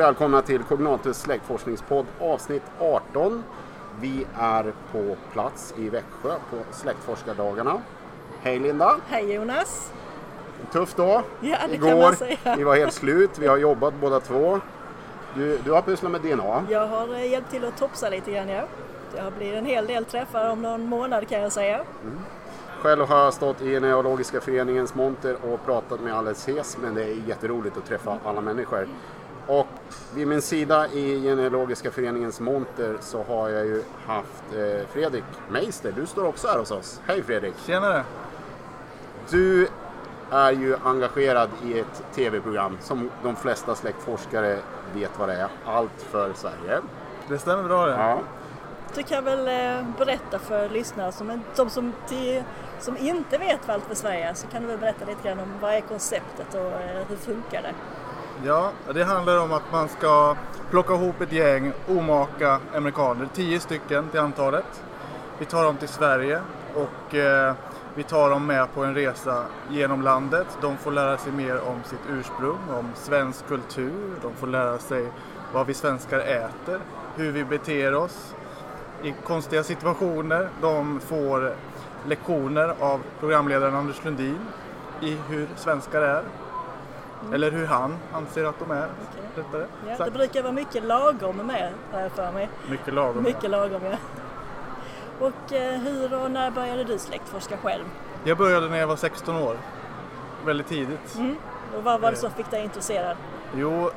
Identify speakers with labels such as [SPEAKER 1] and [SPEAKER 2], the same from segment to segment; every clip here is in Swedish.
[SPEAKER 1] välkomna till Cognatus släktforskningspodd avsnitt 18. Vi är på plats i Växjö på släktforskardagarna. Hej Linda!
[SPEAKER 2] Hej Jonas!
[SPEAKER 1] Tuff dag
[SPEAKER 2] Ja, det
[SPEAKER 1] igår.
[SPEAKER 2] kan man säga.
[SPEAKER 1] Vi var helt slut, vi har jobbat båda två. Du, du har pysslat med DNA.
[SPEAKER 2] Jag har eh, hjälpt till att topsa lite grann ja. Det blivit en hel del träffar om någon månad kan jag säga.
[SPEAKER 1] Själv har jag stått i Neurologiska föreningens monter och pratat med Alex Hes, men det är jätteroligt att träffa alla människor. Och vid min sida i Genealogiska föreningens monter så har jag ju haft eh, Fredrik Meister. Du står också här hos oss. Hej Fredrik!
[SPEAKER 3] Tjenare!
[SPEAKER 1] Du är ju engagerad i ett tv-program som de flesta släktforskare vet vad det är. Allt för Sverige.
[SPEAKER 3] Det stämmer bra det.
[SPEAKER 1] Ja.
[SPEAKER 2] Du kan väl eh, berätta för lyssnare som, de som, som inte vet vad Allt för Sverige är så kan du väl berätta lite grann om vad är konceptet och eh, hur funkar det?
[SPEAKER 3] Ja, det handlar om att man ska plocka ihop ett gäng omaka amerikaner, tio stycken till antalet. Vi tar dem till Sverige och eh, vi tar dem med på en resa genom landet. De får lära sig mer om sitt ursprung, om svensk kultur. De får lära sig vad vi svenskar äter, hur vi beter oss i konstiga situationer. De får lektioner av programledaren Anders Lundin i hur svenskar är. Eller hur han anser att de är. Rättare
[SPEAKER 2] Ja, det brukar vara mycket lagom med har jag för mig.
[SPEAKER 3] Mycket lagom.
[SPEAKER 2] Mycket lagom ja. Och eh, hur och när började du släktforska själv?
[SPEAKER 3] Jag började när jag var 16 år. Väldigt tidigt.
[SPEAKER 2] Mm. Och vad var det som fick dig intresserad?
[SPEAKER 3] Jo,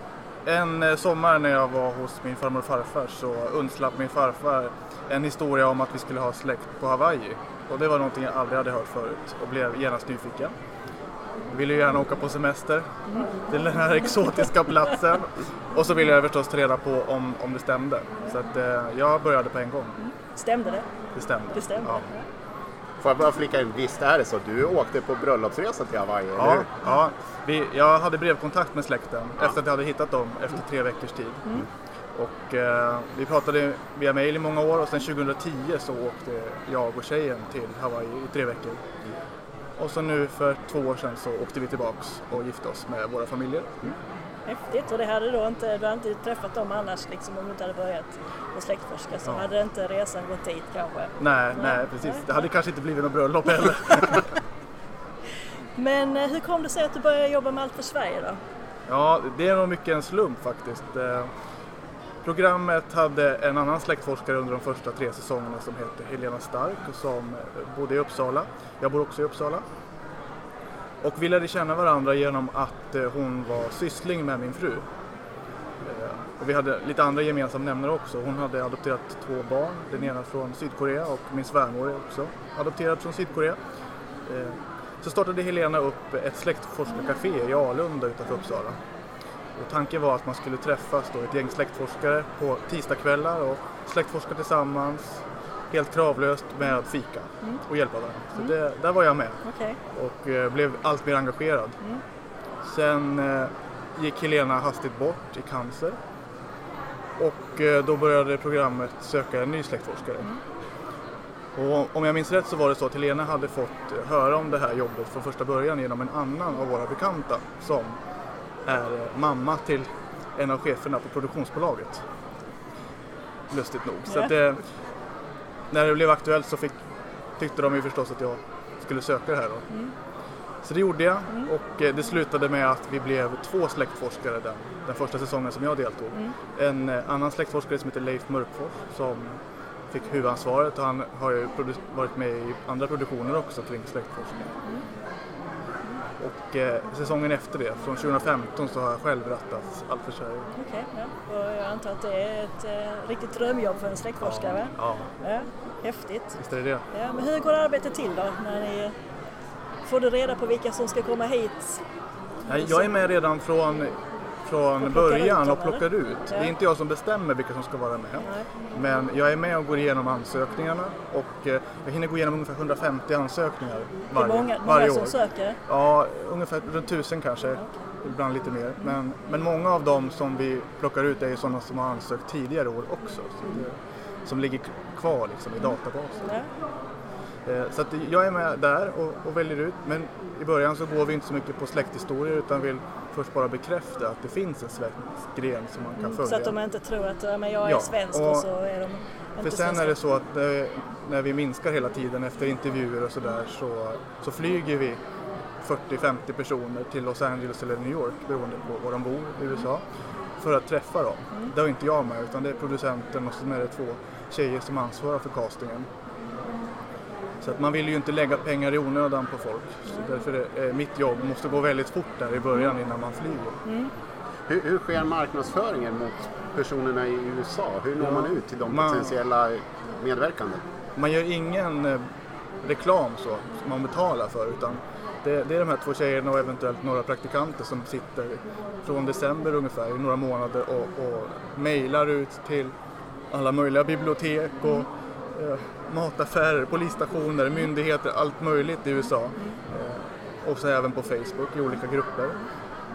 [SPEAKER 3] en eh, sommar när jag var hos min farmor och farfar så undslapp min farfar en historia om att vi skulle ha släkt på Hawaii. Och det var någonting jag aldrig hade hört förut och blev genast nyfiken. Jag ville ju gärna åka på semester till den här exotiska platsen. Och så ville jag förstås ta reda på om, om det stämde. Så att eh, jag började på en gång.
[SPEAKER 2] Stämde det?
[SPEAKER 3] Det stämde.
[SPEAKER 2] Det stämde?
[SPEAKER 3] Ja.
[SPEAKER 1] Får jag bara flika in, visst är det så? Du åkte på bröllopsresa till Hawaii, eller
[SPEAKER 3] Ja,
[SPEAKER 1] hur?
[SPEAKER 3] ja. Vi, jag hade brevkontakt med släkten efter att jag hade hittat dem efter tre veckors tid. Och eh, vi pratade via mail i många år och sen 2010 så åkte jag och tjejen till Hawaii i tre veckor. Och så nu för två år sedan så åkte vi tillbaks och gifte oss med våra familjer.
[SPEAKER 2] Häftigt och det hade då inte, du hade inte träffat dem annars liksom om du inte hade börjat med släktforska så
[SPEAKER 3] Ja.
[SPEAKER 2] hade inte resan gått dit kanske.
[SPEAKER 3] Nej, nej
[SPEAKER 2] Nej.
[SPEAKER 3] precis. Det hade kanske inte blivit något bröllop heller.
[SPEAKER 2] Men eh, hur kom det sig att du började jobba med Allt för Sverige då?
[SPEAKER 3] Ja, det är nog mycket en slump faktiskt. Programmet hade en annan släktforskare under de första tre säsongerna som hette Helena Stark och som bodde i Uppsala. Jag bor också i Uppsala. Och vi lärde känna varandra genom att eh, hon var syssling med min fru. Eh, och vi hade lite andra gemensamma nämnare också. Hon hade adopterat två barn, den ena från Sydkorea och min svärmor är också adopterad från Sydkorea. Eh, så startade Helena upp ett släktforskarcafé i Alunda utanför Uppsala. Och tanken var att man skulle träffas då ett gäng släktforskare på tisdagskvällar och släktforska tillsammans helt kravlöst med fika och hjälpa varandra. Så det, där var jag med
[SPEAKER 2] Okej.
[SPEAKER 3] och eh, blev allt mer engagerad. Sen eh, gick Helena hastigt bort i cancer och eh, då började programmet söka en ny släktforskare. Och om jag minns rätt så var det så att Helena hade fått eh, höra om det här jobbet från första början genom en annan av våra bekanta som är eh, mamma till en av cheferna på produktionsbolaget. Lustigt nog. Så att, eh, när det blev aktuellt så fick, tyckte de ju förstås att jag skulle söka det här då. Så det gjorde jag och eh, det slutade med att vi blev två släktforskare den, den första säsongen som jag deltog. En eh, annan släktforskare som heter Leif Mörkfors som fick huvudansvaret och han har ju varit med i andra produktioner också kring släktforskning. Och eh, säsongen efter det, från 2015, så har jag själv rattat Allt för Sverige.
[SPEAKER 2] Okej, ja. Och jag antar att det är ett eh, riktigt drömjobb för en släktforskare va?
[SPEAKER 3] Ja,
[SPEAKER 2] Ja, häftigt.
[SPEAKER 3] visst är det det.
[SPEAKER 2] Ja, men hur går arbetet till då? När ni, får du reda på vilka som ska komma hit?
[SPEAKER 3] Jag är med redan från, från början och plockar ut. Det är inte jag som bestämmer vilka som ska vara med. Men jag är med och går igenom ansökningarna och eh, jag hinner gå igenom ungefär 150 ansökningar
[SPEAKER 2] Det är
[SPEAKER 3] varje,
[SPEAKER 2] många,
[SPEAKER 3] varje
[SPEAKER 2] många
[SPEAKER 3] år.
[SPEAKER 2] som söker.
[SPEAKER 3] Ja, ungefär runt tusen kanske. Ibland lite mer. Men, men många av dem som vi plockar ut är ju sådana som har ansökt tidigare år också. Så det, som ligger kvar liksom i databasen. Eh, Så jag är med där och, och väljer ut. Men i början så går vi inte så mycket på släkthistorier utan vill först bara bekräfta att det finns en svensk gren som man kan
[SPEAKER 2] Mm,
[SPEAKER 3] följa.
[SPEAKER 2] så att de inte tror att men jag är
[SPEAKER 3] Ja,
[SPEAKER 2] svensk och,
[SPEAKER 3] och-
[SPEAKER 2] så är de
[SPEAKER 3] För
[SPEAKER 2] inte
[SPEAKER 3] sen
[SPEAKER 2] svenska.
[SPEAKER 3] är det så att eh, när vi minskar hela tiden efter intervjuer och sådär så, så flyger vi 40-50 personer till Los Angeles eller New York beroende på var de bor i USA för att träffa dem.
[SPEAKER 2] Mm.
[SPEAKER 3] Det har inte jag med utan det är producenten och sen är det två tjejer som ansvarar för castingen. Så att man vill ju inte lägga pengar i onödan på folk. Så därför är eh, mitt jobb måste gå väldigt fort där i början innan man flyger.
[SPEAKER 1] Hur, hur sker marknadsföringen mot personerna i USA? Hur når
[SPEAKER 3] Ja,
[SPEAKER 1] man ut till de
[SPEAKER 3] man-
[SPEAKER 1] potentiella medverkande?
[SPEAKER 3] Man gör ingen eh, reklam så som man betalar för utan det, det är de här två tjejerna och eventuellt några praktikanter som sitter från december ungefär i några månader och, och mejlar ut till alla möjliga bibliotek och mataffärer, polisstationer, myndigheter, allt möjligt i USA. Eh, och så även på Facebook i olika grupper.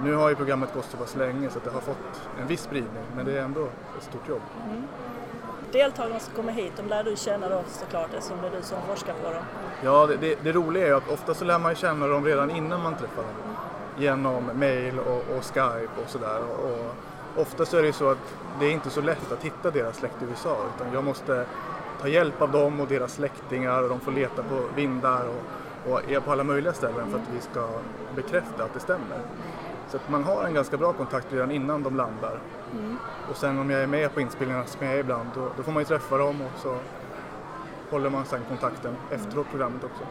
[SPEAKER 3] Nu har ju programmet gått så pass länge så att det har fått en viss spridning men det är ändå ett stort jobb.
[SPEAKER 2] Deltagarna som kommer hit, de lär du känna då såklart eftersom det är du som forskar på dem.
[SPEAKER 3] Ja, det, det, det roliga är att ofta så lär man ju känna dem redan innan man träffar dem. Genom mail och, och Skype och sådär. Och, och ofta så är det ju så att det är inte så lätt att hitta deras släkt i USA utan jag måste ta hjälp av dem och deras släktingar och de får leta på vindar och, och är på alla möjliga ställen för att vi ska bekräfta att det stämmer. Så att man har en ganska bra kontakt redan innan de landar. Och sen om jag är med på inspelningarna som jag är ibland då, då får man ju träffa dem och så håller man sen kontakten efteråt programmet också.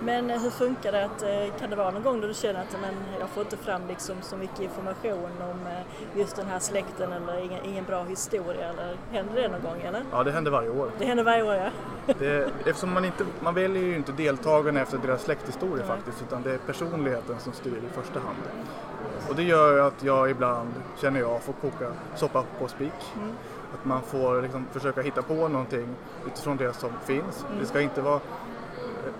[SPEAKER 2] Men eh, hur funkar det? Att, eh, kan det vara någon gång då du känner att men, jag får inte fram liksom så mycket information om eh, just den här släkten eller ingen, ingen bra historia? Eller händer det någon gång eller?
[SPEAKER 3] Ja, det händer varje år.
[SPEAKER 2] Det händer varje år ja.
[SPEAKER 3] Det, eftersom man inte, man väljer ju inte deltagarna efter deras släkthistoria
[SPEAKER 2] Nej.
[SPEAKER 3] faktiskt, utan det är personligheten som styr i första hand. Och det gör att jag ibland, känner jag, får koka soppa på spik. Att man får liksom försöka hitta på någonting utifrån det som finns. Det ska inte vara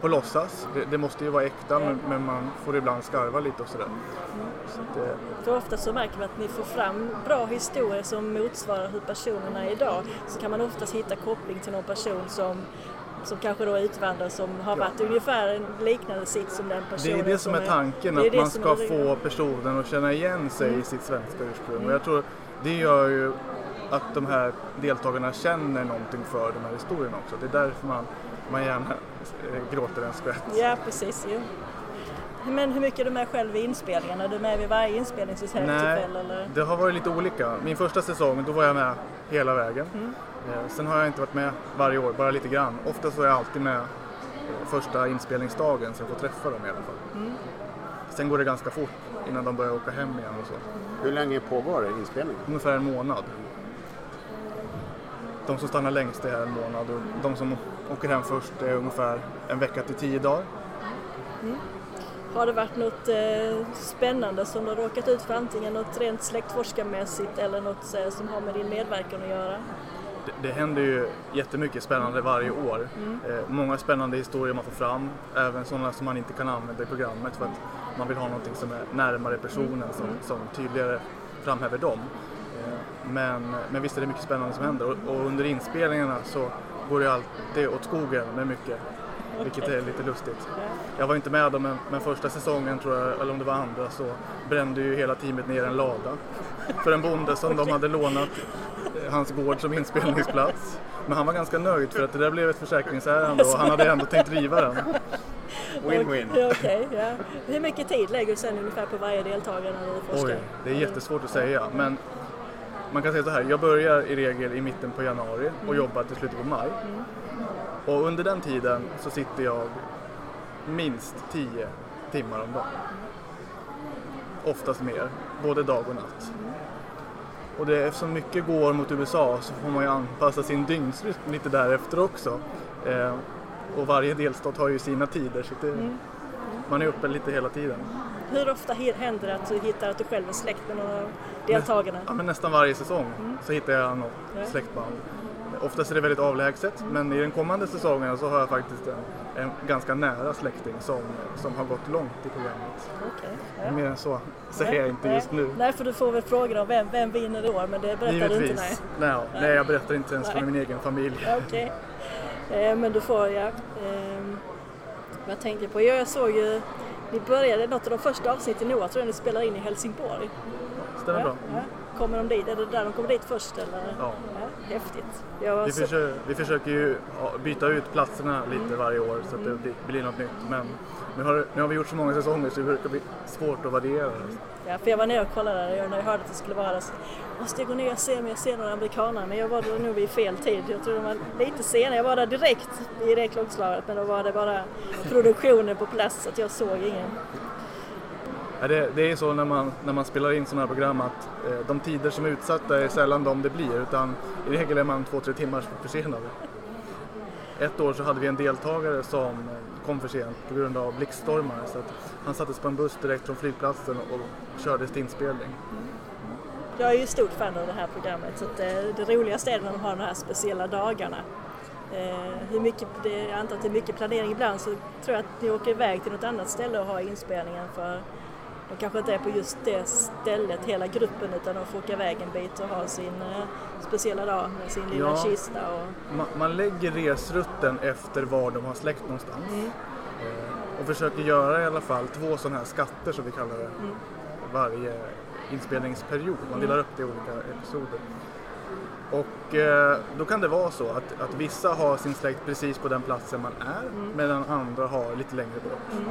[SPEAKER 3] på låtsas, det, det måste ju vara äkta men, men man får ibland skarva lite och sådär. Så att det,
[SPEAKER 2] För ofta så märker man att ni får fram bra historier som motsvarar hur personerna är idag. Så kan man oftast hitta koppling till någon person som som kanske då är utvandrare som har
[SPEAKER 3] Ja.
[SPEAKER 2] varit i ungefär en liknande sitt som den
[SPEAKER 3] Det
[SPEAKER 2] personen
[SPEAKER 3] är det som är tanken,
[SPEAKER 2] det är
[SPEAKER 3] att
[SPEAKER 2] det
[SPEAKER 3] man ska
[SPEAKER 2] det-
[SPEAKER 3] få personen att känna igen sig i sitt svenska ursprung. Och jag tror det gör ju att de här deltagarna känner någonting för de här historierna också. Det är därför man, man gärna eh, gråter en skvätt.
[SPEAKER 2] Ja, precis. Jo. Men hur mycket är du med själv i inspelningen? Är du med vid varje inspelningstillfälle?
[SPEAKER 3] Nej,
[SPEAKER 2] Eller?
[SPEAKER 3] det har varit lite olika. Min första säsong, då var jag med hela vägen. Eh, Sen har jag inte varit med varje år, bara lite grann. Ofta så är jag alltid med eh, första inspelningsdagen så jag får träffa dem i alla fall. Sen går det ganska fort innan de börjar åka hem igen och så.
[SPEAKER 1] Hur länge pågår inspelningen?
[SPEAKER 3] Ungefär en månad. De som stannar längst är en månad och de som åker hem först är ungefär en vecka till tio dagar.
[SPEAKER 2] Har det varit något eh, spännande som du har råkat ut för? Antingen något rent släktforskarmässigt eller något eh, som har med din medverkan att göra?
[SPEAKER 3] Det, det händer ju jättemycket spännande varje år. Eh, många spännande historier man får fram, även sådana som man inte kan använda i programmet för att man vill ha någonting som är närmare personen som, som tydligare framhäver dem. Eh, men, men visst är det mycket spännande som händer och, och under inspelningarna så går det alltid åt skogen med mycket. Vilket är lite lustigt. Jag var inte med dem men, första säsongen tror jag, eller om det var andra, så brände ju hela teamet ner en lada. För en bonde som de hade lånat hans gård som inspelningsplats. Men han var ganska nöjd för att det där blev ett försäkringsärende och han hade ändå tänkt riva den.
[SPEAKER 1] Win-win.
[SPEAKER 2] Ja, Okej, ja. Hur mycket tid lägger du sen ungefär på varje deltagare när du forskar?
[SPEAKER 3] Oj, det är jättesvårt att säga men man kan säga så här, jag börjar i regel i mitten på januari och jobbar till slutet på maj. Och under den tiden så sitter jag minst 10 timmar om dagen. Oftast mer, både dag och natt. Och det, eftersom mycket går mot USA så får man ju anpassa sin dygnsrytm lite därefter också. Eh, och varje delstat har ju sina tider så det, man är uppe lite hela tiden.
[SPEAKER 2] Hur ofta händer det att du hittar att du själv är släkt med någon av deltagarna?
[SPEAKER 3] Ja, men nästan varje säsong så hittar jag något
[SPEAKER 2] Ja.
[SPEAKER 3] släktband. Oftast är det väldigt avlägset men i den kommande säsongen så har jag faktiskt en, en ganska nära släkting som, som har gått långt i programmet.
[SPEAKER 2] Okej, ja.
[SPEAKER 3] Mer än så säger jag inte just nu.
[SPEAKER 2] Nej, för du får väl fråga om vem, vem vinner i år, men det berättar du inte. Nej.
[SPEAKER 3] Givetvis. Nej, nej, jag berättar inte ens för
[SPEAKER 2] Nej.
[SPEAKER 3] min egen familj.
[SPEAKER 2] Okej. Eh, men du får, ja. Eh, jag på? Ja, jag såg ju Ni började något av de första avsnitten år, tror jag ni spelar in i Helsingborg.
[SPEAKER 3] Stämmer bra.
[SPEAKER 2] Ja, Kommer de dit? Är det där de kommer dit först eller?
[SPEAKER 3] Ja.
[SPEAKER 2] Häftigt.
[SPEAKER 3] Vi,
[SPEAKER 2] så-
[SPEAKER 3] försöker, vi försöker ju byta ut platserna lite
[SPEAKER 2] Mm.
[SPEAKER 3] varje år så att det blir, blir något nytt. Men nu har, nu har vi gjort så många säsonger så det brukar bli svårt att variera.
[SPEAKER 2] Ja, för jag var nere och kollade när jag hörde att det skulle vara där så måste jag gå ner och se om jag ser några amerikanare. Men jag var där nog vid fel tid. Jag tror de var lite sena. Jag var där direkt i det klockslaget men då var det bara produktionen på plats så att jag såg ingen.
[SPEAKER 3] Det, det är så när man, när man spelar in sådana här program att eh, de tider som är utsatta är sällan de det blir utan i regel är man två, tre timmar försenad. Ett år så hade vi en deltagare som eh, kom för sent på grund av blixtstormar så att han sattes på en buss direkt från flygplatsen och kördes till inspelning.
[SPEAKER 2] Jag är ju stort fan av det här programmet så att det, det roligaste är när de har de här speciella dagarna. Eh, hur mycket, det, jag antar att det är mycket planering ibland så tror jag att ni åker iväg till något annat ställe och har inspelningen för de kanske inte är på just det stället hela gruppen utan de får åka iväg en bit och ha sin eh, speciella dag med sin lilla
[SPEAKER 3] Ja.
[SPEAKER 2] kista. Och,
[SPEAKER 3] Man, man lägger resrutten efter var de har släkt någonstans. Eh, och försöker göra i alla fall två sådana här skatter som vi kallar det varje inspelningsperiod. Man delar upp det i olika episoder. Och eh, då kan det vara så att, att vissa har sin släkt precis på den platsen man är medan andra har lite längre bort.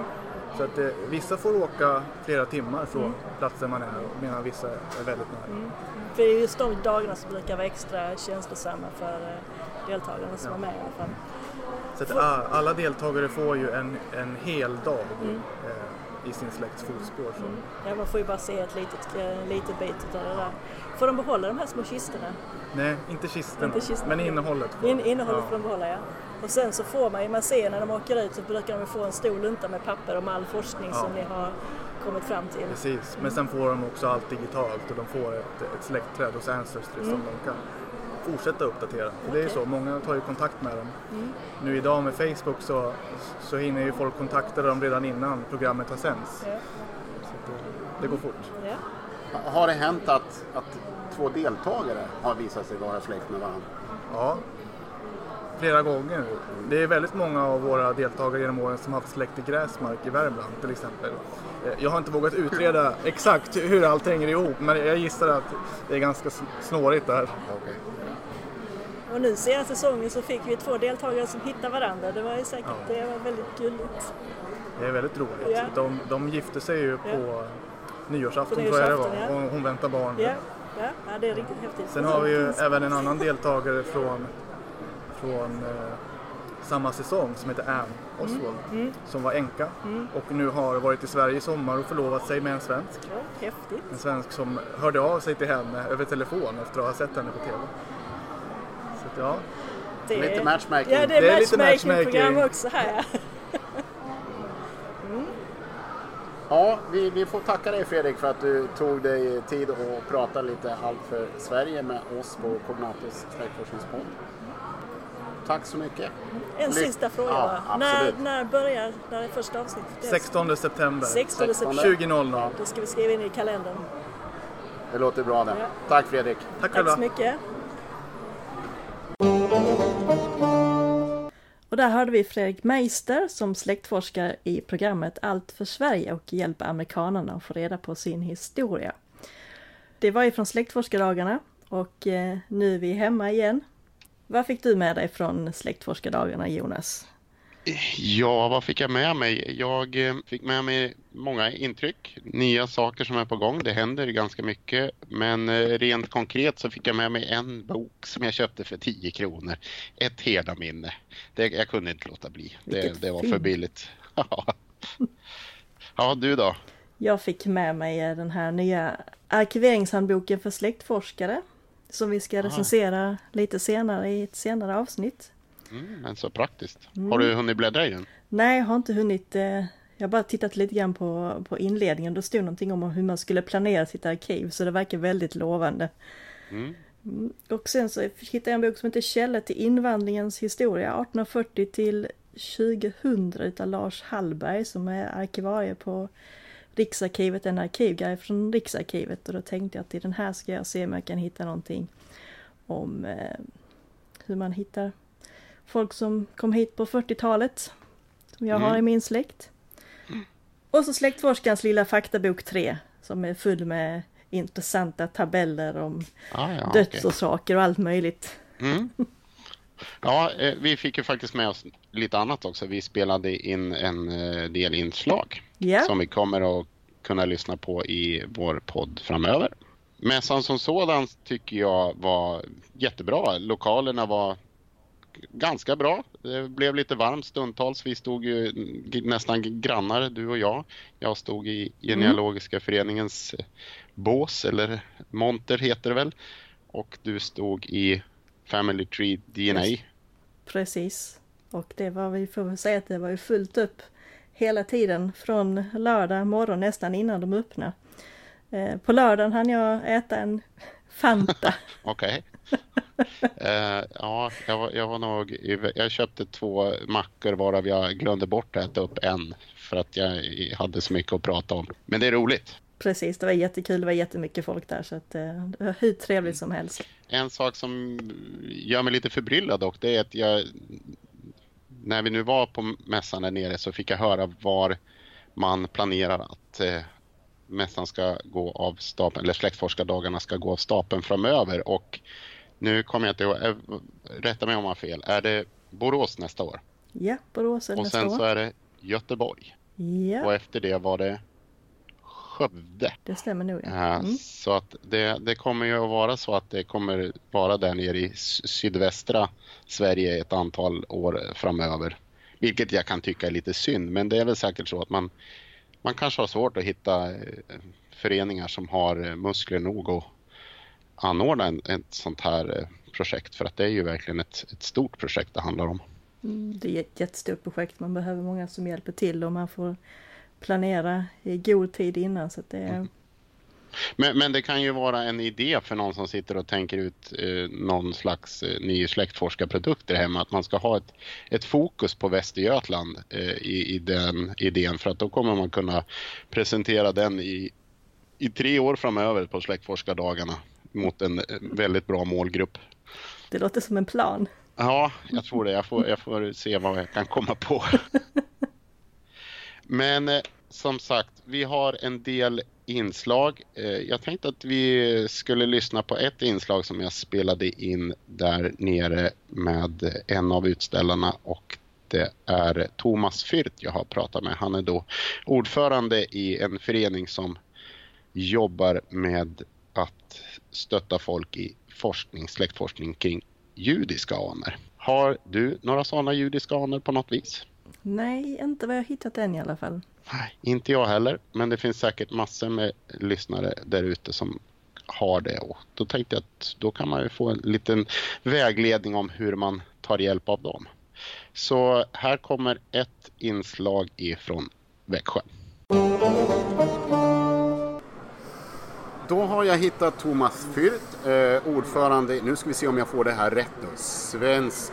[SPEAKER 3] Så att eh, vissa får åka flera timmar från platsen man är medan vissa är väldigt nära.
[SPEAKER 2] för det är just de dagarna som brukar vara extra känslosamma för eh, deltagarna som är med i alla fall.
[SPEAKER 3] Så att a- alla deltagare får ju en, en hel dag eh, i sin släkts fotspår. Så.
[SPEAKER 2] Ja, man får ju bara se ett litet, eh, litet bit av det där. Får de behålla de här små kistorna?
[SPEAKER 3] Nej, inte kistorna,
[SPEAKER 2] Inte kistorna.
[SPEAKER 3] men innehållet. får
[SPEAKER 2] In, innehållet
[SPEAKER 3] Ja.
[SPEAKER 2] får de behålla ja. Och sen så får man ju, man ser när de åker ut så brukar de få en stor lunta med papper om all forskning
[SPEAKER 3] Ja.
[SPEAKER 2] som ni har kommit fram till.
[SPEAKER 3] Precis, men sen får de också allt digitalt och de får ett, ett släktträd hos Ancestry som de kan fortsätta uppdatera. För det är ju så, många tar ju kontakt med dem. Nu idag med Facebook så, så hinner ju folk kontakta dem redan innan programmet har sänds.
[SPEAKER 2] Ja.
[SPEAKER 3] Så det, det går fort.
[SPEAKER 2] Ja.
[SPEAKER 1] Har det hänt att, att två deltagare har visat sig vara släkt med varandra?
[SPEAKER 3] Ja, flera gånger. Det är väldigt många av våra deltagare genom åren som har haft släkt i Gräsmark i Värmland till exempel. Eh, Jag har inte vågat utreda exakt hur allt hänger ihop men jag gissar att det är ganska sn- snårigt där.
[SPEAKER 2] Och nu senaste säsongen så fick vi två deltagare som hittade varandra. Det var ju säkert,
[SPEAKER 3] Ja.
[SPEAKER 2] det var väldigt gulligt.
[SPEAKER 3] Det är väldigt roligt.
[SPEAKER 2] Ja.
[SPEAKER 3] De, de gifte sig ju på nyårsafton
[SPEAKER 2] På
[SPEAKER 3] tror jag det var
[SPEAKER 2] nyårsafton, ja.
[SPEAKER 3] hon väntar barn.
[SPEAKER 2] Ja, ja, ja det är riktigt häftigt.
[SPEAKER 3] Sen har vi ju även en annan deltagare från, från eh, samma säsong som heter Anne Oswald som var änka och nu har varit i Sverige i sommar och förlovat sig med en svensk.
[SPEAKER 2] Ja, häftigt.
[SPEAKER 3] En svensk som hörde av sig till henne över telefon efter att ha sett henne på TV. Så att, ja,
[SPEAKER 2] Det
[SPEAKER 1] Lite matchmaking.
[SPEAKER 2] Ja, det är,
[SPEAKER 3] Det är lite
[SPEAKER 2] matchmaking-program
[SPEAKER 3] matchmaking.
[SPEAKER 2] också här.
[SPEAKER 1] Ja, vi, vi får tacka dig Fredrik för att du tog dig tid att prata lite allt för Sverige med oss på Cognatus släktforskningspodd. Tack så mycket.
[SPEAKER 2] En
[SPEAKER 1] Lyck-
[SPEAKER 2] sista fråga
[SPEAKER 1] Ja.
[SPEAKER 2] När, när börjar, när är första avsnittet? Det är
[SPEAKER 3] 16 september
[SPEAKER 2] 16 september.
[SPEAKER 3] 20.00.
[SPEAKER 2] Då ska vi skriva in i kalendern.
[SPEAKER 1] Det låter bra det.
[SPEAKER 2] Ja.
[SPEAKER 1] Tack Fredrik.
[SPEAKER 3] Tack
[SPEAKER 2] Tack så mycket. Och där hörde vi Fredrik Meister som släktforskar i programmet Allt för Sverige och hjälper amerikanerna att få reda på sin historia. Det var ju från släktforskardagarna och eh, nu är vi hemma igen. Vad fick du med dig från släktforskardagarna Jonas?
[SPEAKER 4] Ja, vad fick jag med mig? Jag eh, fick med mig många intryck, nya saker som är på gång. Det händer ganska mycket, men eh, rent konkret så fick jag med mig en bok som jag köpte för 10 kronor. Ett herdaminne. Det, jag kunde inte låta bli. Det, det var för billigt. ja, du då?
[SPEAKER 2] Jag fick med mig den här nya arkiveringshandboken för släktforskare som vi ska recensera lite senare i ett senare avsnitt.
[SPEAKER 4] Mm, men så praktiskt. Har du hunnit bläddra i den?
[SPEAKER 2] Nej, jag har inte hunnit. eh, Jag har bara tittat lite grann på, på inledningen. Då stod någonting om hur man skulle planera sitt arkiv så det verkar väldigt lovande.
[SPEAKER 4] Mm.
[SPEAKER 2] Mm, Och sen så hittade jag en bok som heter Källor till invandringens historia 1840 till 2000 utav Lars Hallberg som är arkivarie på Riksarkivet, en arkivguide från Riksarkivet och då tänkte jag att i den här ska jag se om jag kan hitta någonting om eh, hur man hittar folk som kom hit på 40-talet som jag har i min släkt. Och så Släktforskarens lilla faktabok 3 som är full med intressanta tabeller om
[SPEAKER 4] Ah, ja,
[SPEAKER 2] dödsorsaker och allt möjligt.
[SPEAKER 4] Mm. Ja, eh, vi fick ju faktiskt med oss lite annat också. Vi spelade in en eh, del inslag
[SPEAKER 2] Ja,
[SPEAKER 4] som vi kommer att kunna lyssna på i vår podd framöver. Mässan som sådan tycker jag var jättebra. Lokalerna var ganska bra. Det blev lite varmt stundtals. Vi stod ju nästan grannar, du och jag. Jag stod i Genealogiska föreningens bås, eller monter heter det väl. Och du stod i Family Tree DNA.
[SPEAKER 2] Precis. Och det var, vi får väl säga att det var ju fullt upp hela tiden från lördag morgon nästan innan de öppnade. Eh, På lördagen hann jag äta en Fanta.
[SPEAKER 4] Okej. Eh, ja, jag var, jag var nog... Jag köpte två mackor varav jag glömde bort att äta upp en. För att jag hade så mycket att prata om. Men det är roligt.
[SPEAKER 2] Precis, det var jättekul. Det var jättemycket folk där så att eh, det var hur trevligt som helst.
[SPEAKER 4] En sak som gör mig lite förbryllad dock, det är att jag... När vi nu var på mässan där nere så fick jag höra var man planerar att eh, mässan ska gå av stapeln, eller släktforskardagarna ska gå av stapeln framöver. Och nu kommer jag inte ihåg, eh, rätta mig om jag har fel, är det Borås nästa år?
[SPEAKER 2] Ja, Borås är
[SPEAKER 4] Och
[SPEAKER 2] nästa
[SPEAKER 4] sen så
[SPEAKER 2] år.
[SPEAKER 4] är det Göteborg.
[SPEAKER 2] Ja,
[SPEAKER 4] Och efter det var det Skövde.
[SPEAKER 2] det stämmer nog. Ja.
[SPEAKER 4] Ja,
[SPEAKER 2] Mm.
[SPEAKER 4] Så att det, det kommer ju att vara så att det kommer vara där nere i sydvästra Sverige ett antal år framöver. Vilket jag kan tycka är lite synd, men det är väl säkert så att man, man kanske har svårt att hitta eh, föreningar som har eh, muskler nog att anordna en, ett sånt här eh, projekt. För att det är ju verkligen ett, ett stort projekt det handlar om.
[SPEAKER 2] Mm, Det är ett jättestort projekt. Man behöver många som hjälper till och man får planera i god tid innan. Så att det är,
[SPEAKER 4] Men, men det kan ju vara en idé för någon som sitter och tänker ut eh, någon slags eh, ny släktforskarprodukt där hemma. Att man ska ha ett, ett fokus på Västergötland eh, i, i den idén. För att då kommer man kunna presentera den i, i tre år framöver på släktforskardagarna mot en eh, väldigt bra målgrupp.
[SPEAKER 2] det låter som en plan.
[SPEAKER 4] Ja, jag tror det. Jag får, jag får se vad jag kan komma på. Men eh, som sagt, vi har en del inslag. Eh, jag tänkte att vi skulle lyssna på ett inslag som jag spelade in där nere med en av utställarna och det är Thomas Fürth jag har pratat med. Han är då ordförande i en förening som jobbar med att stötta folk i forskning, släktforskning kring judiska anor. Har du några sådana judiska anor på något vis?
[SPEAKER 2] Nej, inte vad jag hittat än i alla fall.
[SPEAKER 4] Nej, inte jag heller. Men det finns säkert massor med lyssnare där ute som har det. Och då tänkte jag att då kan man ju få en liten vägledning om hur man tar hjälp av dem. Så här kommer ett inslag ifrån Växjö.
[SPEAKER 1] Då har jag hittat Thomas Fürth, eh, ordförande, nu ska vi se om jag får det här rätt nu, Svensk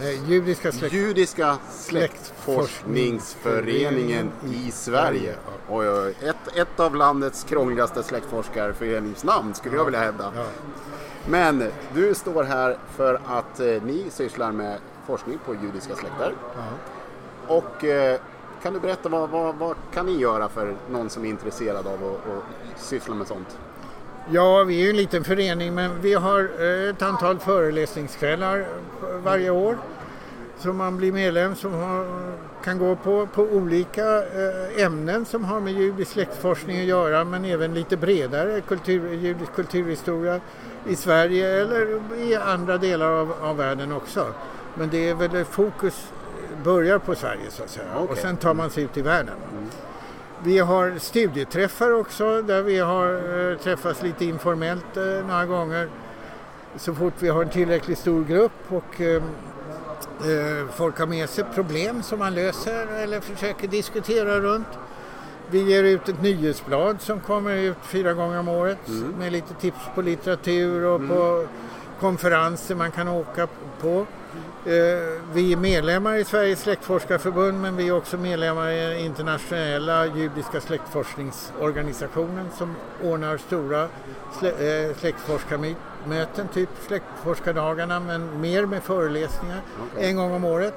[SPEAKER 5] Eh, Judiska släkt...
[SPEAKER 1] Judiska släktforskningsföreningen i Sverige. Oj, oj, ett, ett av landets krångligaste släktforskarföreningsnamn skulle jag vilja hävda.
[SPEAKER 5] Ja.
[SPEAKER 1] Men du står här för att eh, ni sysslar med forskning på judiska släkter. Och eh, kan du berätta vad, vad, vad kan ni göra för någon som är intresserad av att syssla med sånt?
[SPEAKER 5] Ja, vi är ju en liten förening men vi har eh, ett antal föreläsningskvällar varje år som man blir medlem som har, kan gå på, på olika eh, ämnen som har med judisk släktforskning att göra men även lite bredare kultur, judisk kulturhistoria i Sverige eller i andra delar av, av världen också. Men det är väl fokus börjar på Sverige så att säga och
[SPEAKER 1] Okej.
[SPEAKER 5] sen tar man sig ut i världen. Vi har studieträffar också där vi har eh, träffats lite informellt eh, några gånger. Så fort vi har en tillräckligt stor grupp och eh, eh, folk har med sig problem som man löser eller försöker diskutera runt. Vi ger ut ett nyhetsblad som kommer ut fyra gånger om året med lite tips på litteratur och på konferenser man kan åka på. Eh, Vi är medlemmar i Sveriges släktforskarförbund men vi är också medlemmar i internationella judiska släktforskningsorganisationen som ordnar stora eh, släktforskarmöten, typ släktforskardagarna men mer med föreläsningar en gång om året.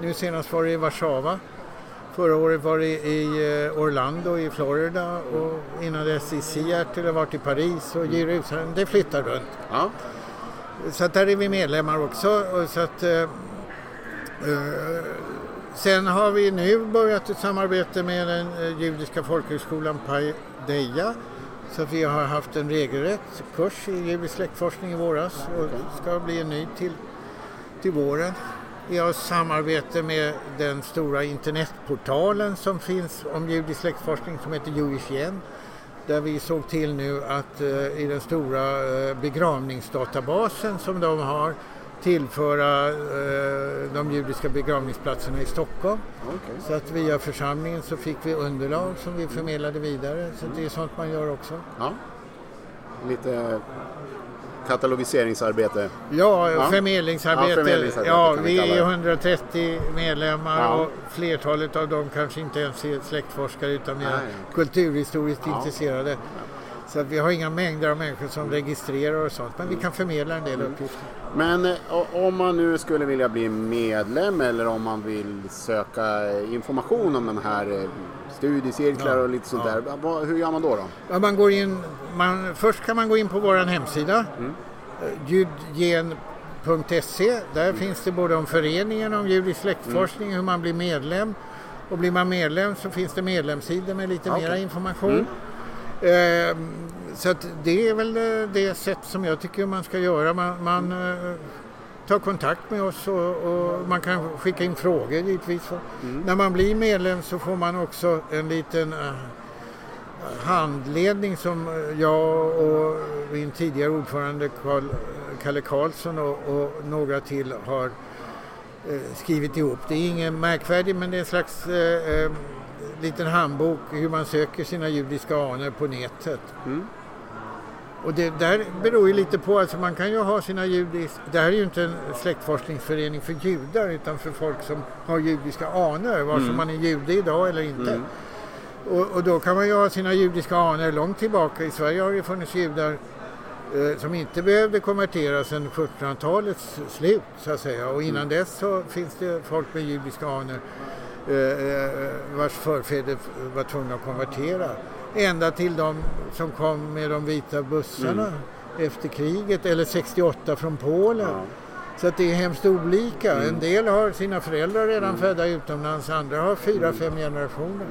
[SPEAKER 5] Nu senast var det i Warszawa Förra året var det i eh, Orlando i Florida och innan dess i Seattle, har varit i Paris och Jerusalem. Det flyttar runt.
[SPEAKER 1] Ja.
[SPEAKER 5] Så att där är vi medlemmar också. Och så att, eh, eh, sen har vi nu börjat ett samarbete med den eh, judiska folkhögskolan Paideia. Så att vi har haft en regelrätt kurs i judisk släktforskning i våras och det ska bli en ny till, till våren. Vi har samarbete med den stora internetportalen som finns om judisk släktforskning som heter Jewish Yen. Där vi såg till nu att eh, i den stora eh, begravningsdatabasen som de har tillföra eh, de judiska begravningsplatserna i Stockholm.
[SPEAKER 1] Okej.
[SPEAKER 5] Så att via församlingen så fick vi underlag som vi förmedlade vidare. Så det är sånt man gör också.
[SPEAKER 1] Ja. Lite katalogiseringsarbete.
[SPEAKER 5] Ja,
[SPEAKER 1] Ja.
[SPEAKER 5] förmedlingsarbete.
[SPEAKER 1] Ja, förmedlingsarbete
[SPEAKER 5] Ja,
[SPEAKER 1] vi
[SPEAKER 5] är
[SPEAKER 1] det.
[SPEAKER 5] 130 medlemmar
[SPEAKER 1] Ja.
[SPEAKER 5] och flertalet av dem kanske inte ens är släktforskare utan mer kulturhistoriskt intresserade. Så att vi har inga mängder av människor som registrerar och sånt men vi kan förmedla en del uppgifter.
[SPEAKER 1] Men eh, om man nu skulle vilja bli medlem eller om man vill söka information om den här eh, studiecirklar och lite sånt
[SPEAKER 5] ja.
[SPEAKER 1] där. Hur gör man då? då?
[SPEAKER 5] Ja, man går in, man, först kan man gå in på vår hemsida
[SPEAKER 1] Mm.
[SPEAKER 5] eh, ljudgen.se. Där finns det både om föreningen om judisk släktforskning,
[SPEAKER 1] Mm.
[SPEAKER 5] hur man blir medlem. Och blir man medlem så finns det medlemssidor med lite
[SPEAKER 1] Okej.
[SPEAKER 5] mera information. Eh, så att det är väl eh, det sätt som jag tycker man ska göra. Man, man eh, tar kontakt med oss och, och man kan skicka in frågor givetvis. När man blir medlem så får man också en liten eh, handledning som jag och min tidigare ordförande Carl, Kalle Karlsson och, och några till har skrivit ihop. Det är ingen märkvärdig men det är en slags eh, liten handbok hur man söker sina judiska anor på nätet.
[SPEAKER 1] Mm.
[SPEAKER 5] Och det där beror ju lite på, alltså man kan ju ha sina judiska, det här är ju inte en släktforskningsförening för judar utan för folk som har judiska anor, vare sig man är jude idag eller inte.
[SPEAKER 1] Mm.
[SPEAKER 5] Och, och då kan man ju ha sina judiska anor långt tillbaka. I Sverige har det funnits judar eh, som inte behövde konverteras sedan 1700-talets slut så att säga. Och innan dess så finns det folk med judiska anor vars förfäder var tvungna att konvertera. Ända till de som kom med de vita bussarna efter kriget eller 68 från Polen.
[SPEAKER 1] Ja.
[SPEAKER 5] Så att det är hemskt olika. En del har sina föräldrar redan födda utomlands, andra har fyra, fem generationer.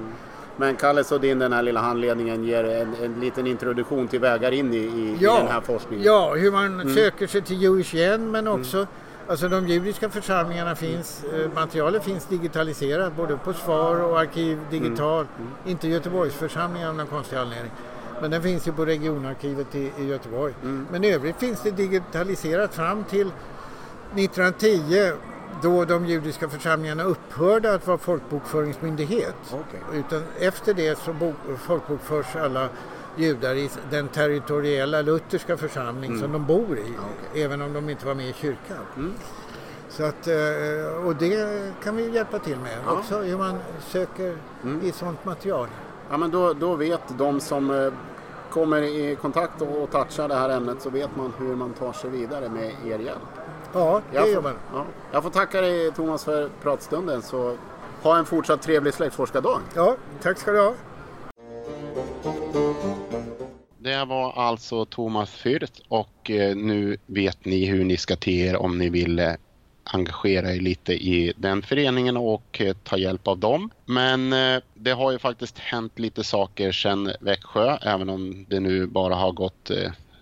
[SPEAKER 1] Men Kalle Sodin, den här lilla handledningen ger en, en liten introduktion till vägar in i, i, i den här forskningen.
[SPEAKER 5] Ja, hur man söker sig till Jewish Yen men också Alltså de judiska församlingarna finns, eh, materialet finns digitaliserat både på SVAR och Arkiv Digital. Inte Göteborgsförsamlingen av någon konstig anledning. Men den finns ju på regionarkivet i, i Göteborg. Men i övrigt finns det digitaliserat fram till 1910 då de judiska församlingarna upphörde att vara folkbokföringsmyndighet.
[SPEAKER 1] Okej.
[SPEAKER 5] Utan efter det så bok, folkbokförs alla judar i den territoriella lutherska församling som de bor i, även om de inte var med i kyrkan. Så att, eh, och det kan vi hjälpa till med
[SPEAKER 1] Ja.
[SPEAKER 5] också, hur man söker i sånt material.
[SPEAKER 1] Ja, men då, då vet de som eh, kommer i kontakt och, touchar det här ämnet så vet man hur man tar sig vidare med er hjälp.
[SPEAKER 5] Ja, det
[SPEAKER 1] Jag
[SPEAKER 5] gör man.
[SPEAKER 1] ja, jag får tacka dig Thomas för pratstunden så ha en fortsatt trevlig släktforskardag.
[SPEAKER 5] Ja, tack ska du ha.
[SPEAKER 4] Det var alltså Thomas Fürth och eh, nu vet ni hur ni ska te er om ni vill eh, engagera er lite i den föreningen och eh, ta hjälp av dem. Men det har ju faktiskt hänt lite saker sedan Växjö, även om det nu bara har gått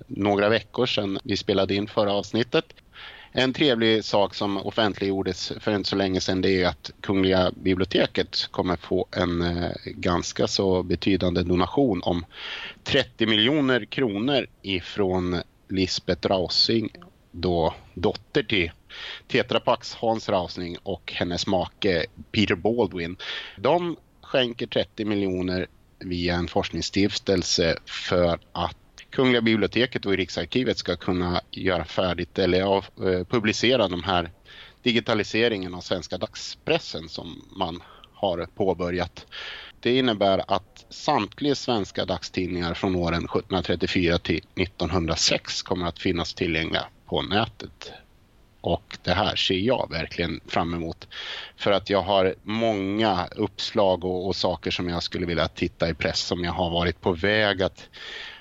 [SPEAKER 4] några veckor sedan vi spelade in förra avsnittet. En trevlig sak som offentliggjordes för inte så länge sedan det är att Kungliga biblioteket kommer få en eh, ganska så betydande donation om 30 miljoner kronor ifrån Lisbeth Rausing, då dotter till Tetra Pax Hans Rausing och hennes make Peter Baldwin. De skänker 30 miljoner via en forskningsstiftelse för att Kungliga biblioteket och Riksarkivet ska kunna göra färdigt eller av, eh, publicera de här digitaliseringen av svenska dagspressen som man har påbörjat. Det innebär att samtliga svenska dagstidningar från åren 1734 till 1906 kommer att finnas tillgängliga på nätet. Och det här ser jag verkligen fram emot. för att jag har många uppslag och, och, saker som jag skulle vilja titta i press som jag har varit på väg att,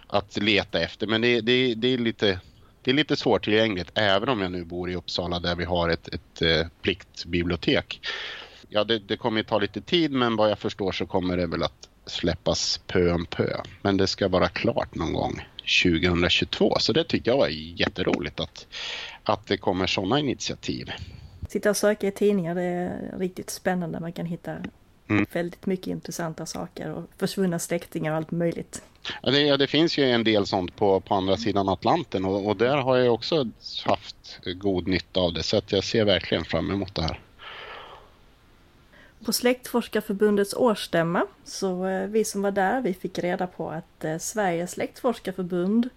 [SPEAKER 4] att leta efter. Men det, det, det är lite det är lite svårtillgängligt även om jag nu bor i Uppsala där vi har ett, ett, ett pliktbibliotek. Ja, det, det kommer att ta lite tid men vad jag förstår så kommer det väl att släppas pö om pö. Men det ska vara klart någon gång 2022 så det tycker jag var jätteroligt att, att det kommer sådana initiativ.
[SPEAKER 2] Sitta och söka i tidningar det är riktigt spännande. Man kan hitta mm. väldigt mycket intressanta saker och försvunna släktingar och allt möjligt.
[SPEAKER 4] Ja, det, det, finns ju en del sånt på, på andra sidan Atlanten och, och, där har jag också haft god nytta av det så att jag ser verkligen fram emot det här.
[SPEAKER 2] På Släktforskarförbundets årsstämma, så eh, vi som var där, vi fick reda på att eh, Sveriges släktforskarförbund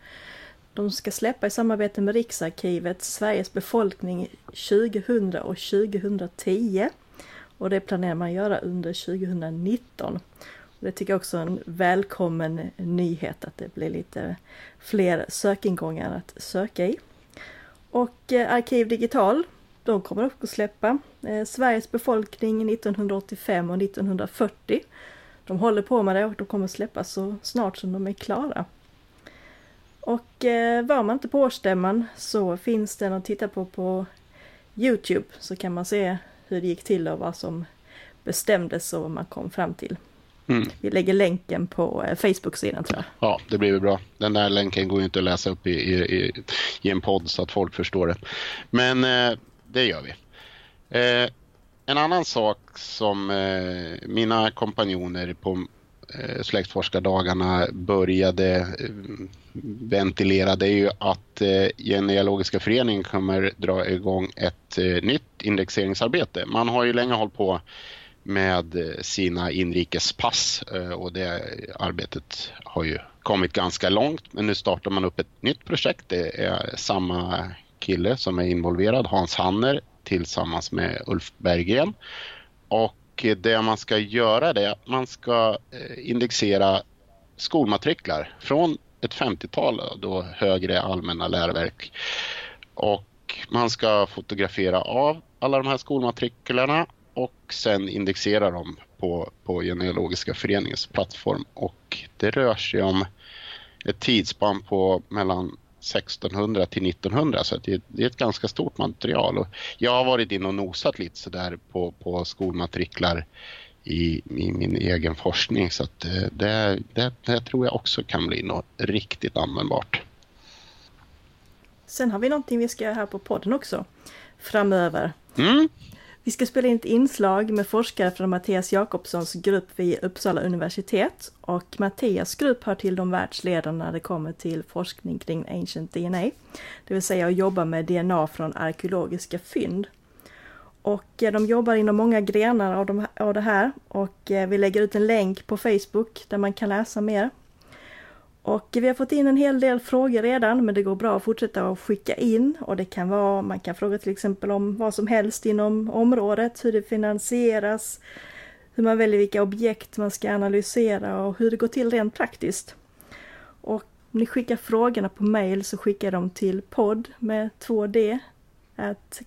[SPEAKER 2] de ska släppa i samarbete med Riksarkivet Sveriges befolkning 2000 och 2010. Och det planerar man göra under 2019. Det tycker jag också är en välkommen nyhet att det blir lite fler sökingångar att söka i. Och eh, Arkiv Digital, de kommer också släppa eh, Sveriges befolkning 1985 och 1940. De håller på med det och de kommer släppa så snart som de är klara. Och eh, var man inte på årsstämman så finns den att titta på på Youtube så kan man se hur det gick till och vad som bestämdes och vad man kom fram till. Mm. Vi lägger länken på eh, Facebook-sidan tror jag.
[SPEAKER 4] Ja, det blir bra. Den där länken går ju inte att läsa upp i, i, i en podd så att folk förstår det. Men eh, det gör vi. Eh, en annan sak som eh, mina kompanjoner på eh, släktforskardagarna började eh, ventilera det är ju att eh, Genealogiska föreningen kommer dra igång ett eh, nytt indexeringsarbete. Man har ju länge hållit på med sina inrikespass och det arbetet har ju kommit ganska långt men nu startar man upp ett nytt projekt. Det är samma kille som är involverad, Hans Hanner tillsammans med Ulf Berggren. Och Eh, det man ska göra det är att man ska eh, indexera skolmatriklar från ett 50-tal då högre allmänna läroverk. Och man ska fotografera av alla de här skolmatriklarna och sen indexera dem på, på Genealogiska föreningens plattform. Och det rör sig om ett tidsspann på mellan 1600 till 1900 så det, det, är ett ganska stort material. Och jag har varit in och nosat lite sådär på, på skolmatriklar i, i, min egen forskning så att eh, det, det, det tror jag också kan bli något riktigt användbart.
[SPEAKER 2] Sen har vi någonting vi ska göra här på podden också framöver. Mm. Vi ska spela in ett inslag med forskare från Mattias Jakobssons grupp vid Uppsala universitet. Och Mattias grupp hör till de världsledande när det kommer till forskning kring Ancient DNA. Det vill säga att jobba med DNA från arkeologiska fynd. Och eh, de jobbar inom många grenar av, de, av det här och eh, vi lägger ut en länk på Facebook där man kan läsa mer. Och vi har fått in en hel del frågor redan men det går bra att fortsätta att skicka in. Och det kan vara, man kan fråga till exempel om vad som helst inom området, hur det finansieras, hur man väljer vilka objekt man ska analysera och hur det går till rent praktiskt. Och om ni skickar frågorna på mail så skickar de till podd med 2D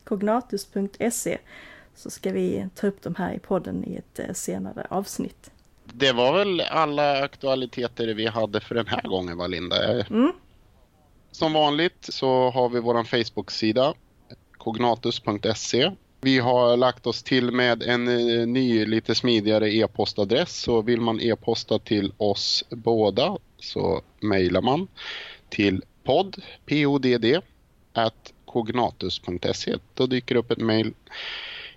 [SPEAKER 2] kognatus.se så ska vi ta upp dem här i podden i ett eh, senare avsnitt
[SPEAKER 4] det var väl alla aktualiteter vi hade för den här gången va Linda? Mm. Som vanligt så har vi vår Facebook-sida cognatus.se. Vi har lagt oss till med en eh, ny lite smidigare e-postadress så vill man e-posta till oss båda så mejlar man till podd, podd, at cognatus.se. Då dyker upp ett mejl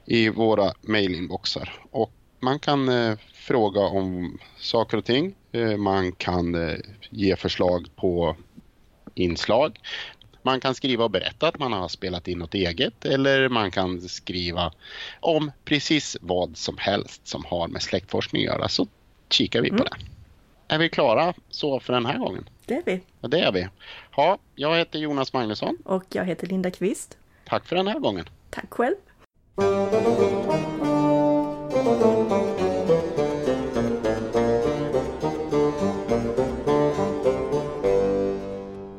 [SPEAKER 4] i våra mejlinboxar och man kan eh, fråga om saker och ting. Eh, man kan eh, ge förslag på inslag. Man kan skriva och berätta att man har spelat in något eget eller man kan skriva om precis vad som helst som har med släktforskning att göra så kikar vi på mm. det. Är vi klara så för den här gången?
[SPEAKER 2] Det är vi.
[SPEAKER 4] Ja, det är vi. Ja, jag heter Jonas Magnusson.
[SPEAKER 2] Och jag heter Linda Kvist.
[SPEAKER 4] Tack för den här gången.
[SPEAKER 2] Tack själv.